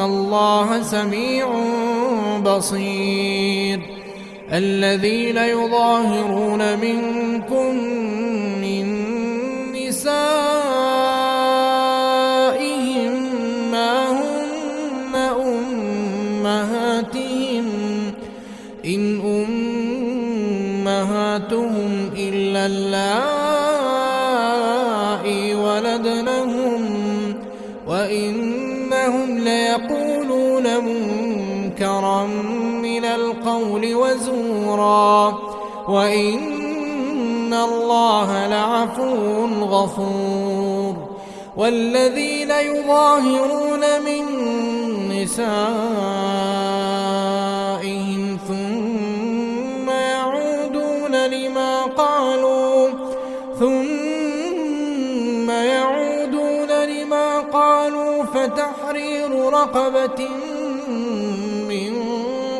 الله سميع بصير. الذين يظاهرون منكم القول وزورا وإن الله لعفو غفور والذين يظاهرون من نسائهم ثم يعودون لما قالوا ثم يعودون لما قالوا فتحرير رقبة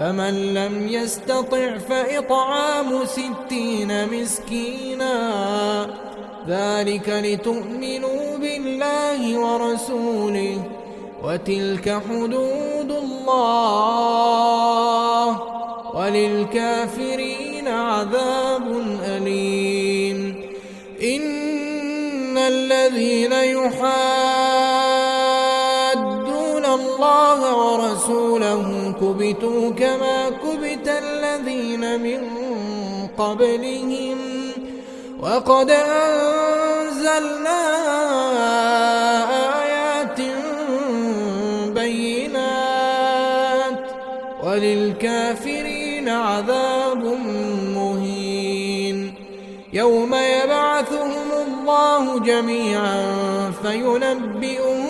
فمن لم يستطع فإطعام ستين مسكينا. ذلك لتؤمنوا بالله ورسوله وتلك حدود الله وللكافرين عذاب أليم. إن الذين يحادون الله ورسوله كبتوا كما كبت الذين من قبلهم وقد أنزلنا آيات بينات وللكافرين عذاب مهين. يوم يبعثهم الله جميعا فينبئهم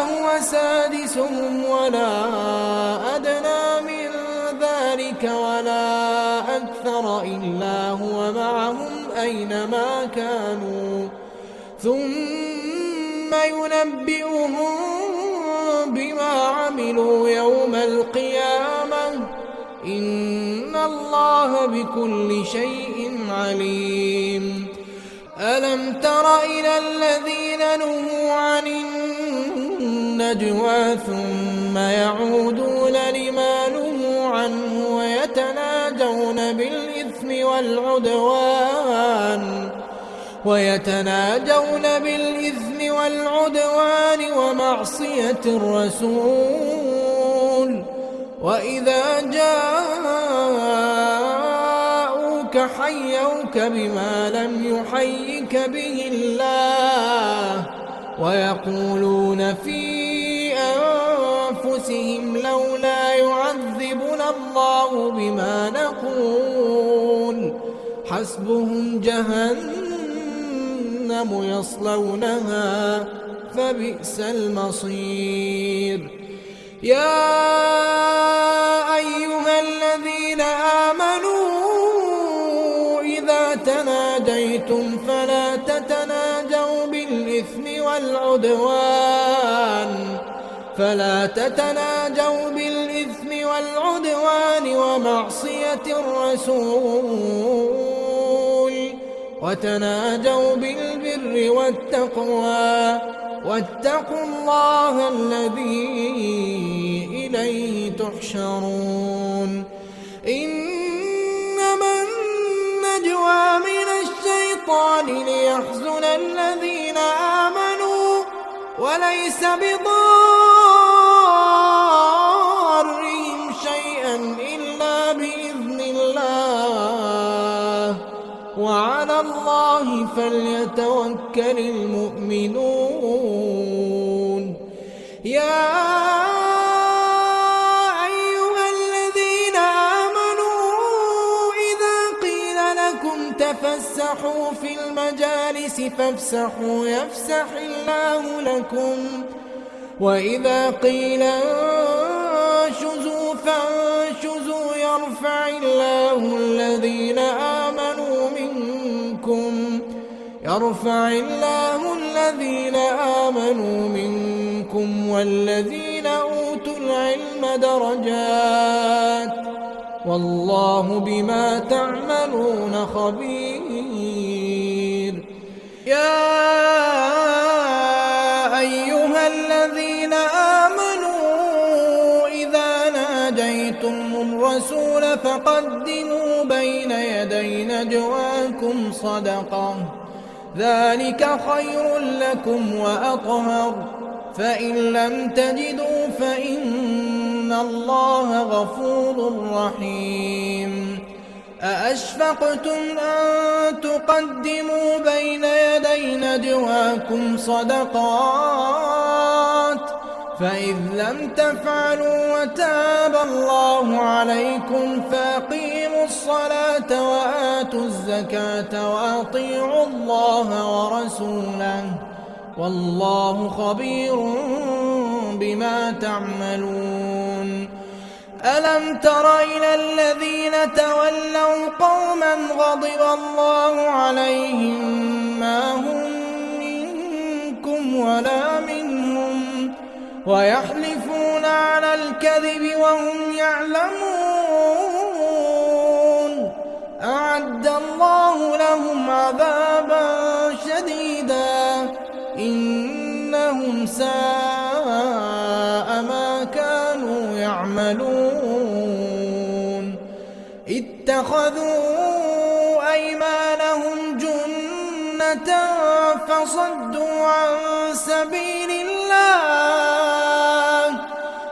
هو سادسهم ولا أدنى من ذلك ولا أكثر إلا هو معهم أينما كانوا. ثم ينبئهم بما عملوا يوم القيامة. إن الله بكل شيء عليم. ألم تر إلى الذين نهوا عن النجوى ثم يعودون لما نهوا عنه ويتناجون بالإثم والعدوان ويتناجون بالإثم والعدوان ومعصية الرسول. وإذا جاءوك حيوك بما لم يحيك به الله ويقولون في الله بما نقول. حسبهم جهنم يصلونها فبئس المصير. يا أيها الذين آمنوا إذا تناجيتم فلا تتناجوا بالإثم والعدوان. فلا تتناجوا بالإثم والعدوان العدوان ومعصية الرسول. وتناجوا بالبر والتقوى. واتقوا الله الذي إليه تحشرون. إنما النجوى من الشيطان ليحزن الذين آمنوا. وليس بضارهم بإذن الله. وعلى الله فليتوكل المؤمنون. يا أيها الذين آمنوا إذا قيل لكم تفسحوا في المجالس فافسحوا يفسح الله لكم. وإذا قيل انشزوا فانشزوا الله الذين آمنوا منكم. يرفع الله الذين آمنوا منكم والذين أوتوا العلم درجات. والله بما تعملون خبير. يا الرسول فقدموا بين يدي نجواكم صدقة. ذلك خير لكم وأطهر. فإن لم تجدوا فإن الله غفور رحيم. أأشفقتم أن تقدموا بين يدي نجواكم صدقات؟ فإذ لم تفعلوا وتاب الله عليكم فأقيموا الصلاة وآتوا الزكاة وأطيعوا الله ورسوله والله خبير بما تعملون. ألم تر إلى الذين تولوا قوما غضب الله عليهم ما هم منكم ولا منهم ويحلفون على الكذب وهم يعلمون. أعد الله لهم عذابا شديدا. إنهم ساء ما كانوا يعملون. اتخذوا أيمانهم جنة فصدوا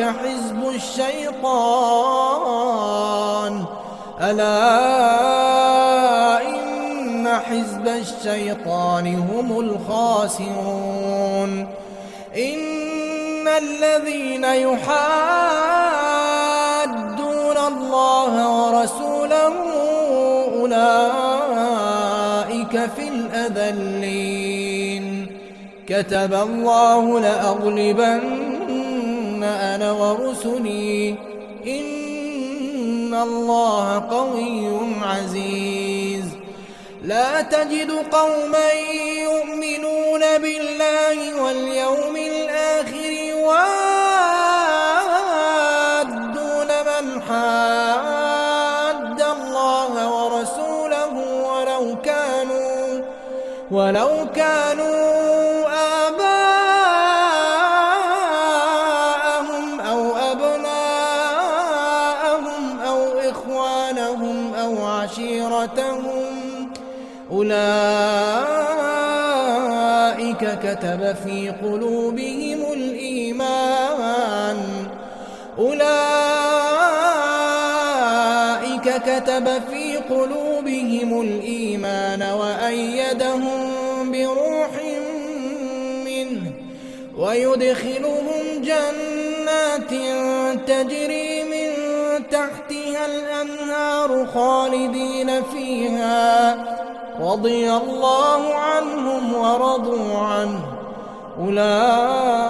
حزب الشيطان. ألا إن حزب الشيطان هم الخاسرون. إن الذين يحادون الله ورسوله أولئك في الأذلين. كتب الله لأغلبن أنا ورسلي. إن الله قوي عزيز. لا تجد قوما يؤمنون عشيرتهم أولئك كتب في قلوبهم الإيمان. أولئك كتب في قلوبهم الإيمان وأيدهم بروح منه ويدخلهم جنات تجري خالدين فيها رضي الله عنهم ورضوا عنه. أولئك